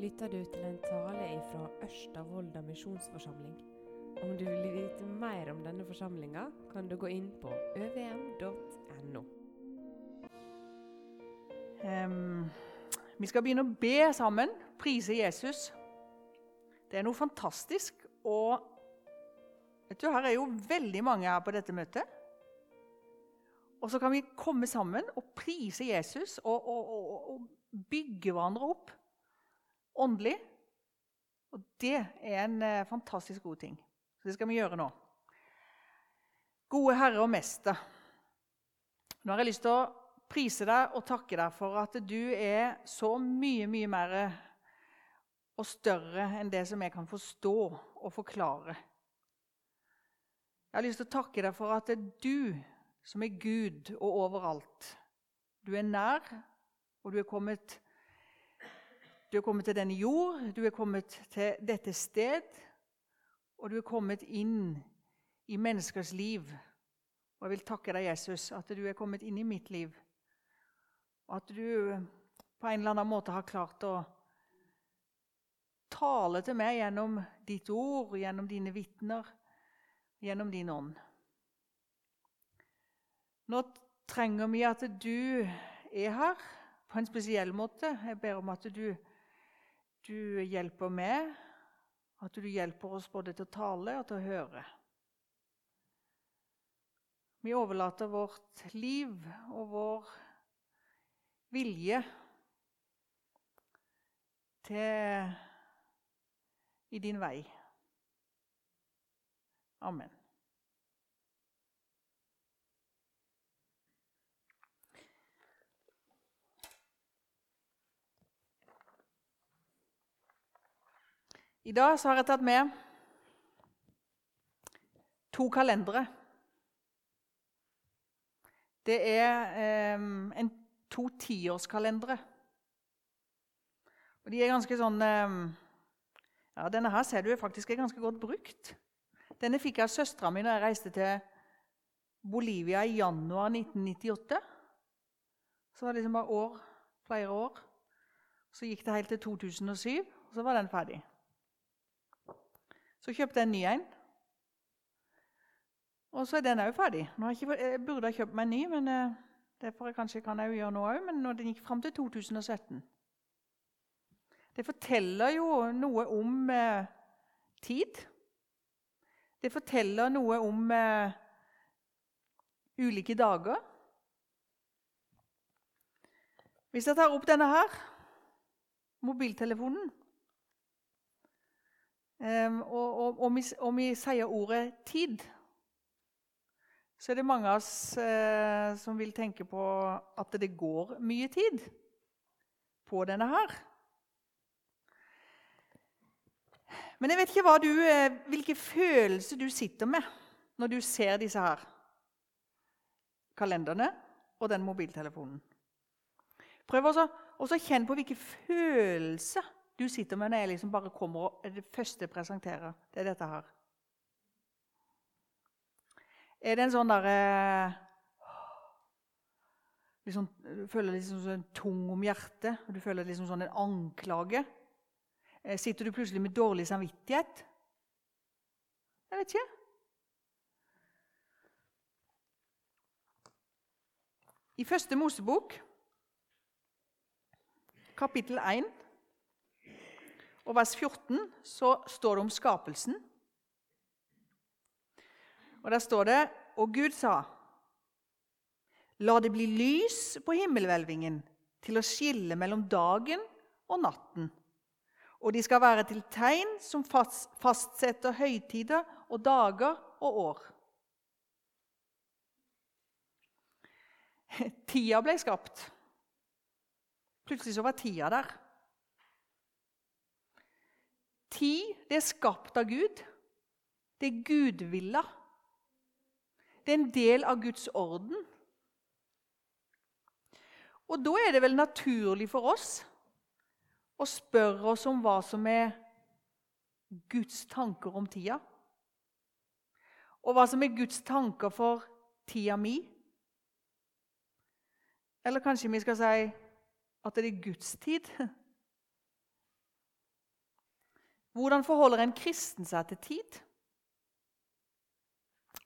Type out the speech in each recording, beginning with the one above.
lytter du til en tale fra Ørsta misjonsforsamling. Om du vil vite mer om denne forsamlinga, kan du gå inn på øvm.no. Um, vi skal begynne å be sammen, prise Jesus. Det er noe fantastisk. Og vet du, her er jo veldig mange her på dette møtet. Og så kan vi komme sammen og prise Jesus og, og, og, og bygge hverandre opp åndelig. Og det er en eh, fantastisk god ting. Så det skal vi gjøre nå. Gode Herre og Mester. Nå har jeg lyst til å prise deg og takke deg for at du er så mye, mye mer og større enn det som jeg kan forstå og forklare. Jeg har lyst til å takke deg for at det er du som er Gud og overalt. Du er nær, og du er kommet du er kommet til denne jord, du er kommet til dette sted, og du er kommet inn i menneskers liv. Og jeg vil takke deg, Jesus, at du er kommet inn i mitt liv. Og at du på en eller annen måte har klart å tale til meg gjennom ditt ord, gjennom dine vitner, gjennom din ånd. Nå trenger vi at du er her på en spesiell måte. Jeg ber om at du du hjelper meg, at du hjelper oss både til å tale og til å høre. Vi overlater vårt liv og vår vilje til i din vei. Amen. I dag har jeg tatt med to kalendere. Det er eh, en, to tiårskalendere. Og de er ganske sånn eh, Ja, denne her ser du faktisk er ganske godt brukt. Denne fikk jeg av søstera mi da jeg reiste til Bolivia i januar 1998. Så var det liksom bare år, flere år. Så gikk det helt til 2007, og så var den ferdig. Så kjøpte jeg en ny en. Og så er den òg ferdig. Jeg, jeg burde ha kjøpt meg en ny, men uh, det får jeg kanskje kan jeg gjøre nå òg. Men den gikk fram til 2017 Det forteller jo noe om eh, tid. Det forteller noe om eh, ulike dager. Hvis jeg tar opp denne her, mobiltelefonen Um, og, og, vi, vi, sier ordet 'tid', så er det mange av oss uh, som vil tenke på at det går mye tid på denne her. Men jeg vet ikke du, uh, hvilke følelser du sitter med når du ser disse her kalenderne og den mobiltelefonen. Prøv også å kjenne på hvilke følelser du sitter med når jeg liksom bare kommer og det første jeg presenterer, det er dette her. Er det en sånn derre liksom, Du føler liksom sånn tung om hjertet, og du føler liksom sånn en anklage? Eh, sitter du plutselig med dårlig samvittighet? Jeg vet ikke. I første Mosebok, kapittel 1 og vers 14 så står det om skapelsen. Og Der står det Og Gud sa La det bli lys på himmelhvelvingen til å skille mellom dagen og natten. Og de skal være til tegn som fastsetter høytider og dager og år. Tida ble skapt. Plutselig så var tida der. Tid det er skapt av Gud. Det er gudvilla. Det er en del av Guds orden. Og da er det vel naturlig for oss å spørre oss om hva som er Guds tanker om tida. Og hva som er Guds tanker for tida mi. Eller kanskje vi skal si at det er Guds tid. Hvordan forholder en kristen seg til tid?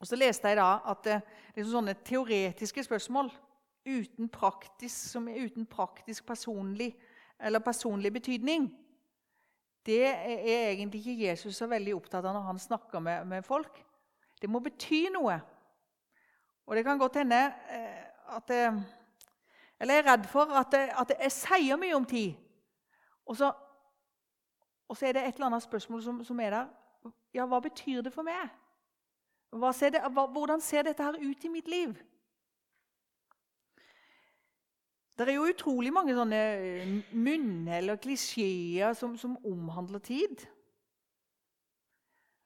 Og Så leste jeg da at det, det er sånne teoretiske spørsmål uten praktisk, som er uten praktisk personlig eller personlig betydning. Det er egentlig ikke Jesus så veldig opptatt av når han snakker med, med folk. Det må bety noe. Og det kan godt hende eh, at Eller jeg er redd for at, at jeg sier mye om tid. Og så, og så, er det et eller annet spørsmål som, som, er der. Ja, hva betyr det for meg? Ser det, hva, hvordan ser dette her ut i mitt liv? Det er jo utrolig mange sånne munn eller klisjeer som, som, omhandler tid.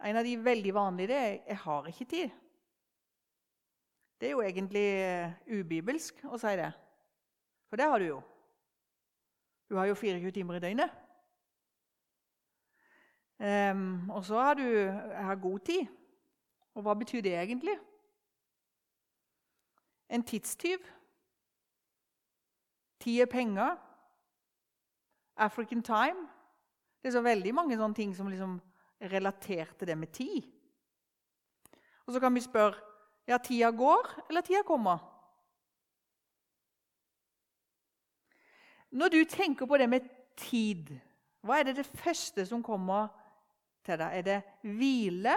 En av de veldig vanlige det er 'jeg har ikke tid'. Det er jo egentlig eh, ubibelsk å si det. For det har du jo. Du har jo 24 timer i døgnet. Um, og så har du har god tid. Og hva betyr det egentlig? En tidstyv. Tid er penger. African time. Det er så veldig mange sånne ting som liksom relaterte det med tid. Og så kan vi spørre ja, tida går, eller tida kommer. Når du tenker på det med tid, hva er det det første som kommer til deg? Er det hvile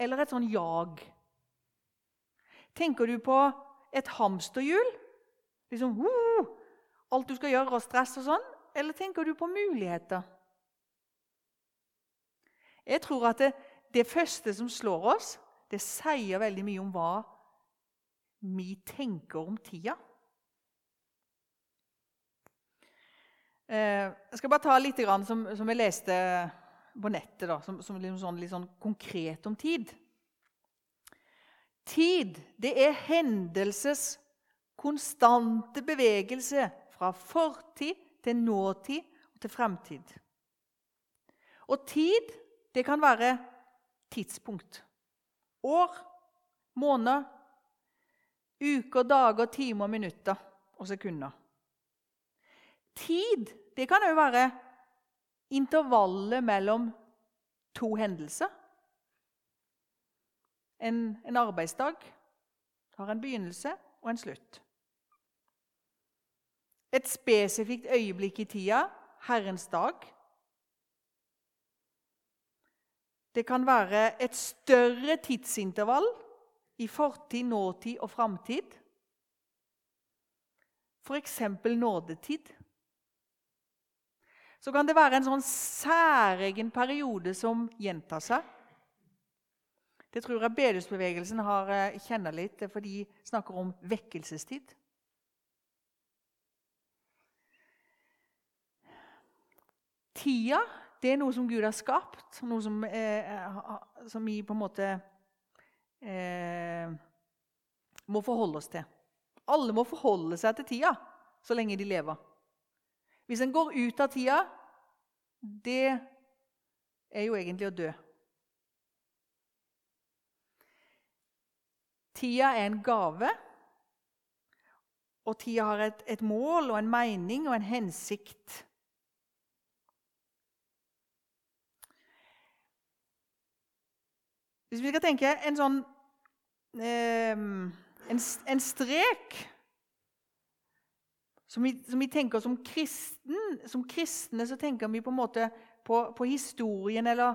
eller et sånn jag? Tenker du på et hamsterhjul? Liksom, uh, alt du skal gjøre, og stress og sånn? Eller tenker du på muligheter? Jeg tror at det, det første som slår oss, det sier veldig mye om hva vi tenker om tida. Eh, jeg skal bare ta litt som, som jeg leste på nettet, da, som, som liksom sånn, litt sånn konkret om tid. Tid det er hendelses konstante bevegelse fra fortid til nåtid og til fremtid. Og tid det kan være tidspunkt. År, måneder, uker, dager, timer, minutter og sekunder. Tid det kan òg være intervallet mellom to hendelser. En, en arbeidsdag har en begynnelse og en slutt. Et spesifikt øyeblikk i tida, Herrens dag. Det kan være et større tidsintervall i fortid, nåtid og framtid. F.eks. nådetid så kan det være en sånn særegen periode som gjentar seg. Det tror jeg bedehusbevegelsen eh, kjenner litt, for de snakker om vekkelsestid. Tida det er noe som Gud har skapt, noe som, eh, som vi på en måte eh, må forholde oss til. Alle må forholde seg til tida så lenge de lever. Hvis en går ut av tida, det er jo egentlig å dø. Tida er en gave, og tida har et, et mål og en mening og en hensikt. Hvis vi skal tenke en sånn eh, en, en strek som vi, som vi, tenker som kristen, som kristne så tenker vi på en måte på, på historien eller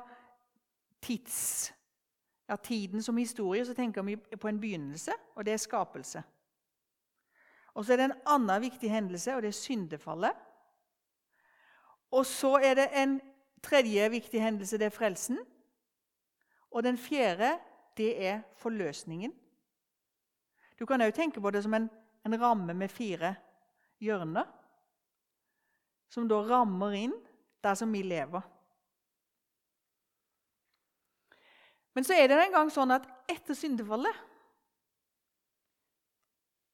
tids, ja, tiden som historie. Så tenker vi på en begynnelse, og det er skapelse. Og så er det en annen viktig hendelse, og det er syndefallet. Og så er det en tredje viktig hendelse, det er frelsen. Og den fjerde, det er forløsningen. Du kan òg tenke på det som en, en ramme med fire hjørne, som da rammer inn der som vi lever. Men så er det en gang sånn at etter syndefallet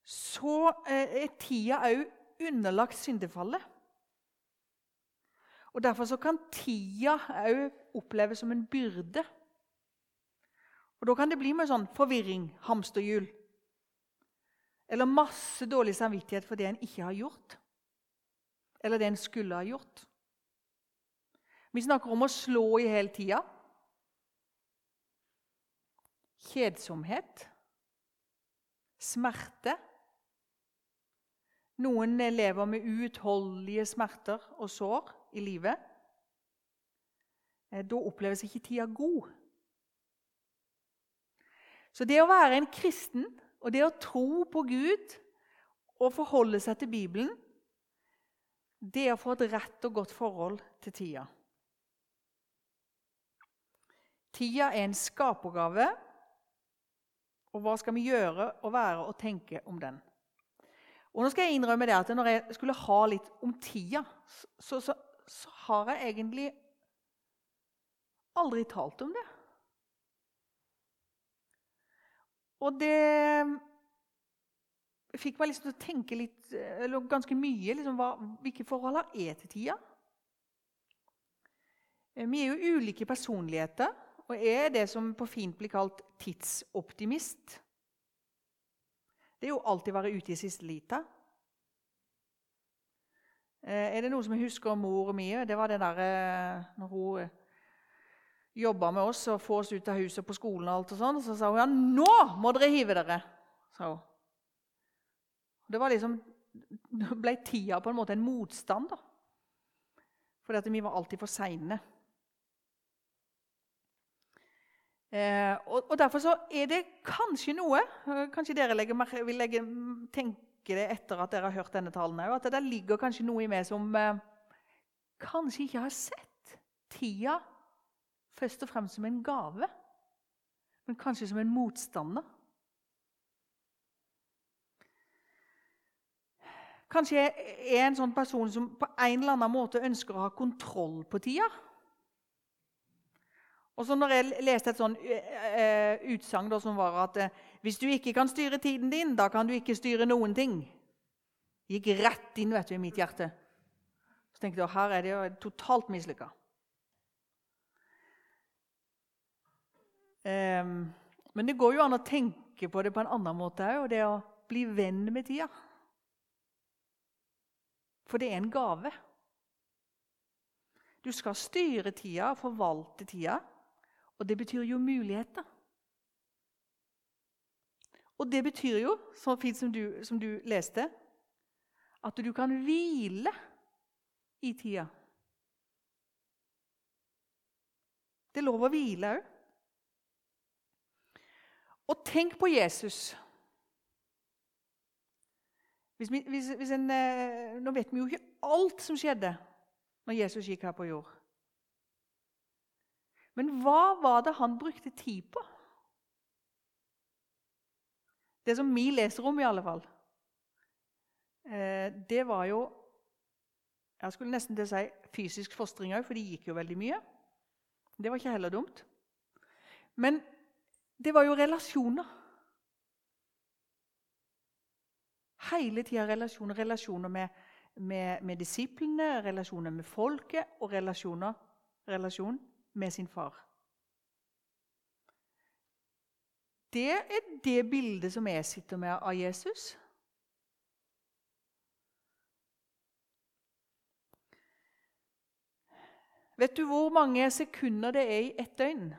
så eh, er tida òg underlagt syndefallet. Og Derfor kan tida òg oppleves som en byrde. Og Da kan det bli med sånn forvirring, hamsterhjul. Eller masse dårlig samvittighet for det en ikke har gjort. Eller det en skulle ha gjort. Vi snakker om å slå i hele tida. Kjedsomhet. Smerte. Noen lever med uutholdelige smerter og sår i livet. Eh, da oppleves ikke tida god. Så det å være en kristen og det å tro på Gud og forholde seg til Bibelen, det er å få et rett og godt forhold til tida. Tida er en skapergave, og hva skal vi gjøre og være og tenke om den? Og nå skal jeg innrømme det at Når jeg skulle ha litt om tida, så, så, så har jeg egentlig aldri talt om det. Og det fikk meg liksom til å tenke litt, eller ganske mye liksom, hva, hvilke forhold har jeg til tida. Eh, vi er jo ulike personligheter, og er det som på fint blir kalt tidsoptimist. Det er jo alltid å være ute i siste lita. Eh, er det noe som jeg husker om mor mi? Det var det der eh, når hun jobba med oss og få oss ut av huset på skolen. og alt og sånn, Så sa hun ja, nå må dere hive dere. sa hun. Det var liksom, ble tida på en måte en motstand. da. Fordi vi var alltid for seine. Eh, og, og, Derfor så er det kanskje noe Kanskje dere legger, vil legge, tenke det etter at dere har hørt denne talen òg. At det ligger kanskje noe i meg som eh, kanskje ikke har sett tida først og fremst som en gave, men kanskje som en motstander. Kanskje jeg er en sånn person som på en eller annen måte ønsker å ha kontroll på tida. Og så når jeg leste et sånn utsagn som var at hvis du ikke kan styre tiden din, da kan du ikke styre noen ting. gikk rett inn vet du, i mitt hjerte. Så tenkte jeg her er det jo totalt mislykka. Men det går jo an å tenke på det på en annen måte òg, og det å bli venn med tida. For det er en gave. Du skal styre tida, forvalte tida, og det betyr jo muligheter. Og det betyr jo, så fint som du, som du leste, at du kan hvile i tida. Det er lov å hvile òg. Og tenk på Jesus. Hvis vi, hvis, hvis en, eh, nå vet vi jo ikke alt som skjedde når Jesus gikk her på jord. Men hva var det han brukte tid på? Det som vi leser om, i alle fall, eh, det var jo Jeg skulle nesten til å si fysisk fostring òg, for de gikk jo veldig mye. Det var ikke heller dumt. Men det var jo relasjoner. Hele tida relasjoner. Relasjoner med, med, med, disiplene, relasjoner med folket og relasjoner, relasjon med sin far. Det er det bildet som jeg sitter med av Jesus. Vet du hvor mange sekunder det er i ett døgn?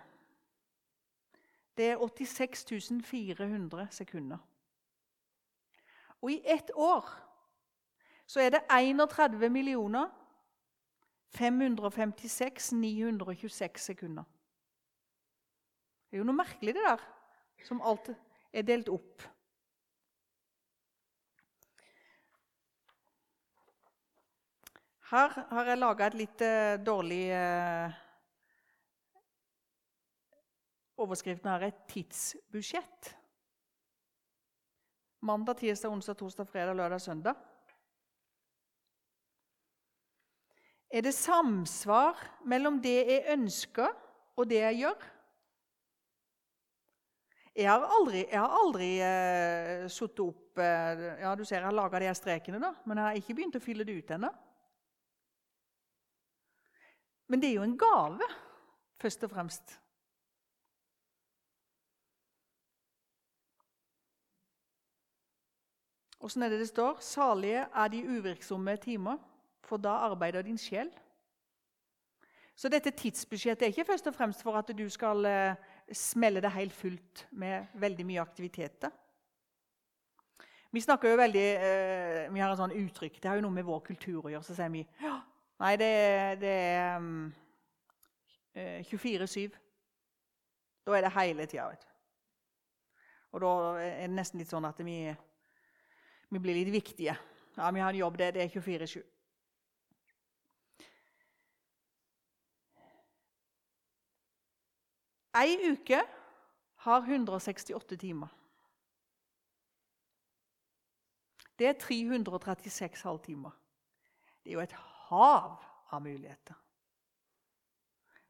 Det er 86 400 sekunder. Og i ett år så er det 31 millioner 556 926 sekunder. Det er jo noe merkelig, det der, som alt er delt opp. Her har jeg laga et litt uh, dårlig uh, Overskriften her er 'tidsbudsjett'. Mandag, tirsdag, onsdag, torsdag, fredag, lørdag, søndag. Er det samsvar mellom det jeg ønsker, og det jeg gjør? Jeg har aldri, jeg aldri eh, satt opp eh, Ja, du ser jeg har laga de strekene, da, men jeg har ikke begynt å fylle det ut ennå. Men det er jo en gave, først og fremst. Åssen er det det står? Salige er de uvirksomme timer, for da arbeider din sjel. Så dette tidsbudsjettet er ikke først og fremst for at du skal eh, smelle det helt fullt med veldig mye aktiviteter. Vi snakker jo veldig, eh, vi har en sånn uttrykk Det har jo noe med vår kultur å gjøre. Så sier vi ja, nei, det, det er um, 24-7. Da er det hele tida. Og da er det nesten litt sånn at vi, vi blir litt viktige. Ja, vi har en jobb, det, det er 24-7. Ei uke har 168 timer. Det er 336 halvtimer. Det er jo et hav av muligheter.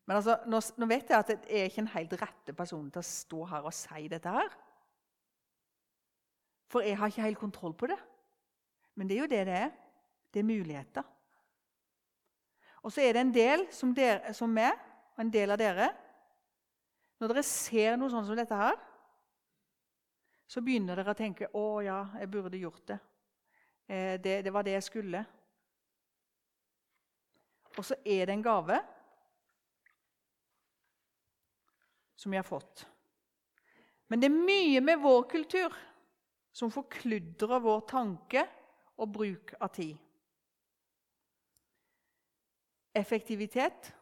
Men altså, nå, nå, vet jeg at jeg er ikke en helt rette person til å stå her og si dette her. For jeg har ikke helt kontroll på det. Men det er jo det det er. Det er muligheter. Og så er det en del som, dere, som meg, og en del av dere Når dere ser noe sånt som dette her, så begynner dere å tenke 'Å ja, jeg burde gjort det'. Eh, det, det var det jeg skulle. Og så er det en gave som vi har fått. Men det er mye med vår kultur som forkludrer vår tanke og bruk av tid. Effektivitet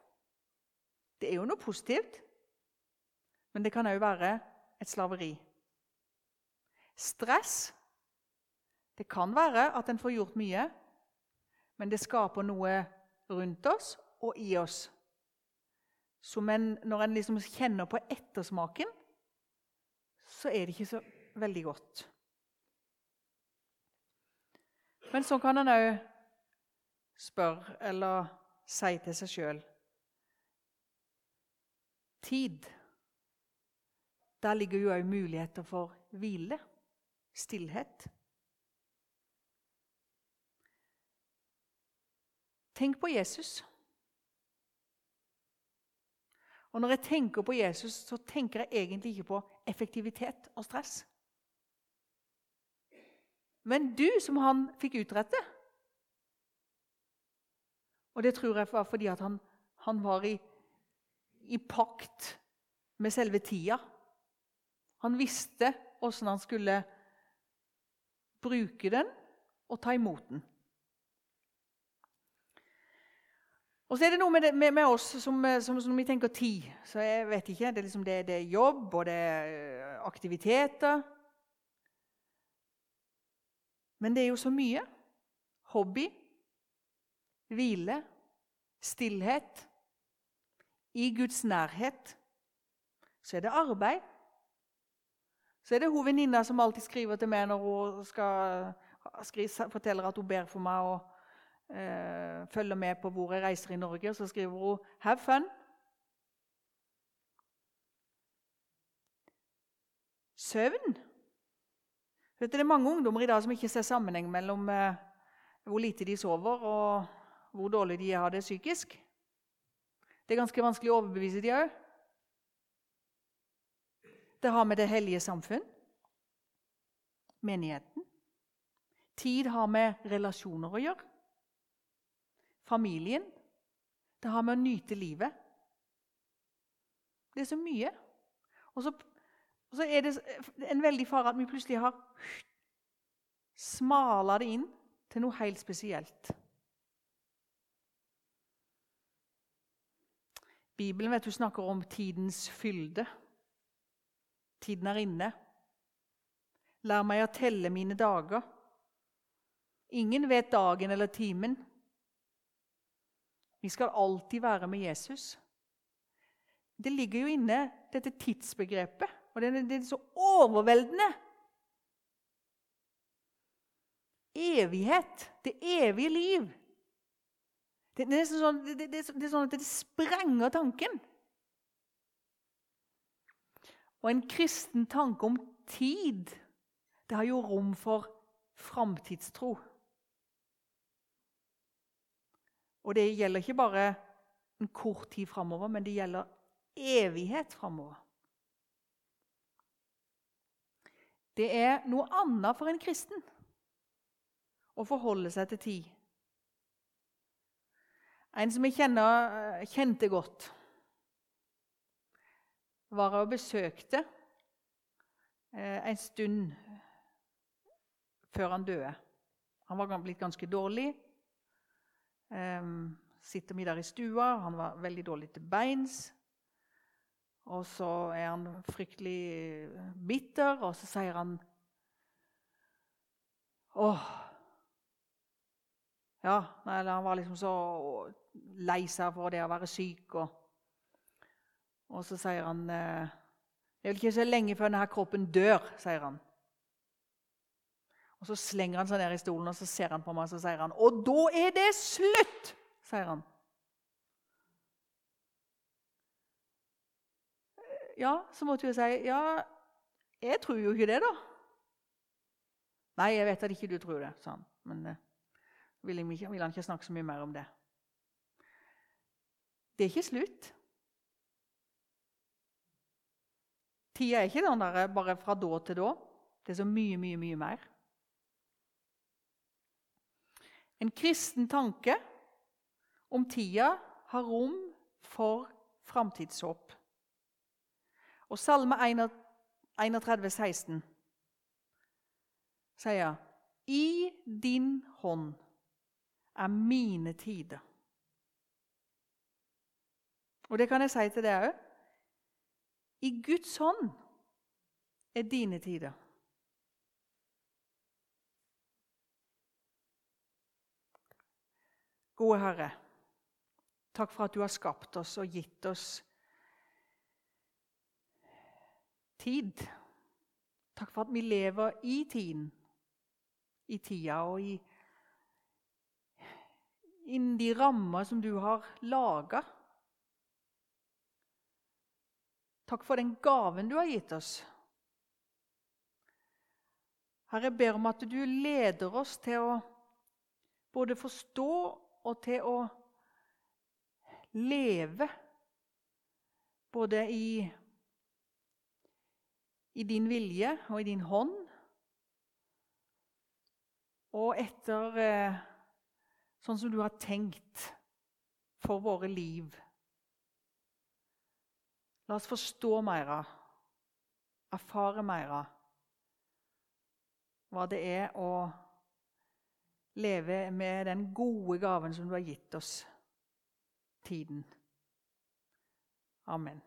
det er jo noe positivt, men det kan òg være et slaveri. Stress det kan være at en får gjort mye, men det skaper noe rundt oss og i oss. Som en, når en liksom kjenner på ettersmaken, så er det ikke så veldig godt. Men så kan en òg spørre eller si til seg sjøl Tid. Der ligger jo òg muligheter for hvile, stillhet. Tenk på Jesus. Og Når jeg tenker på Jesus, så tenker jeg egentlig ikke på effektivitet og stress. Men du som han fikk utrette. Og det tror jeg var fordi han, han var i, i, pakt med selve tida. Han visste åssen han skulle bruke den og ta imot den. Og så er det noe med, det, med, med oss som, som, som, vi tenker tid. Så jeg vet ikke, Det er, liksom det, det er jobb, og det er aktiviteter. Men det er jo så mye. Hobby, hvile, stillhet. I Guds nærhet. Så er det arbeid. Så er det hun venninna som alltid skriver til meg når hun skal forteller at hun ber for meg. og eh, følger med på hvor jeg reiser i Norge, så skriver hun 'Have fun'. Søvn. Det er mange ungdommer i dag som ikke ser sammenheng mellom eh, hvor lite de sover, og hvor dårlig de har det psykisk. Det er ganske vanskelig å overbevise de òg. Det har med det hellige samfunn, menigheten. Tid har med relasjoner å gjøre familien. Det har med å nyte livet. Det er så mye. Og så, og så er det en veldig fare at vi plutselig har smala det inn til noe helt spesielt. Bibelen vet du, snakker om tidens fylde. Tiden er inne. Lær meg å telle mine dager. Ingen vet dagen eller timen. Vi skal alltid være med Jesus. Det ligger jo inne, dette tidsbegrepet, og det er, så overveldende. Evighet, det evige liv. Det, det, er, sånn, det, det er sånn at det sprenger tanken. Og en kristen tanke om tid, det har jo rom for framtidstro. Og det gjelder ikke bare en kort tid framover, men det gjelder evighet framover. Det er noe annet for en kristen å forholde seg til tid En som jeg kjenner, kjente godt, var jeg og besøkte eh, en stund før han døde. Han var blitt ganske dårlig. Um, sitter der i stua. Han var veldig dårlig til beins. Og så er han fryktelig bitter, og så sier han Åh Ja, eller han var liksom så lei seg for det å være syk. Og, og så sier han eh, Det er vel ikke så lenge før denne kroppen dør, sier han. Og Så slenger han seg ned i stolen og så ser han på meg og så sier han, Og da er det slutt! sier han. Ja, så måtte hun si ja, jeg tror jo ikke det, da. Nei, jeg vet at ikke du tror det, sa han. Men eh, vil, vil han ikke snakke så mye mer om det. Det er ikke slutt. Tida er ikke den der bare fra da til da. Det er så mye, mye, mye mer. En kristen tanke om tida har rom for framtidshåp. Og Salme 31, 16 sier I din hånd er mine tider. Og det kan jeg si til deg òg. I Guds hånd er dine tider. Gode Herre, takk for at du har skapt oss og gitt oss tid. Takk for at vi lever i tiden, i tida og i innen de rammer som du har laga. Takk for den gaven du har gitt oss. Herre, jeg ber om at du leder oss til å både forstå og til å leve både i, i din vilje og i din hånd, og etter eh, sånn som du har tenkt for våre liv. La oss forstå mer, erfare mer hva det er å leve med den gode gaven som du har gitt oss tiden. Amen.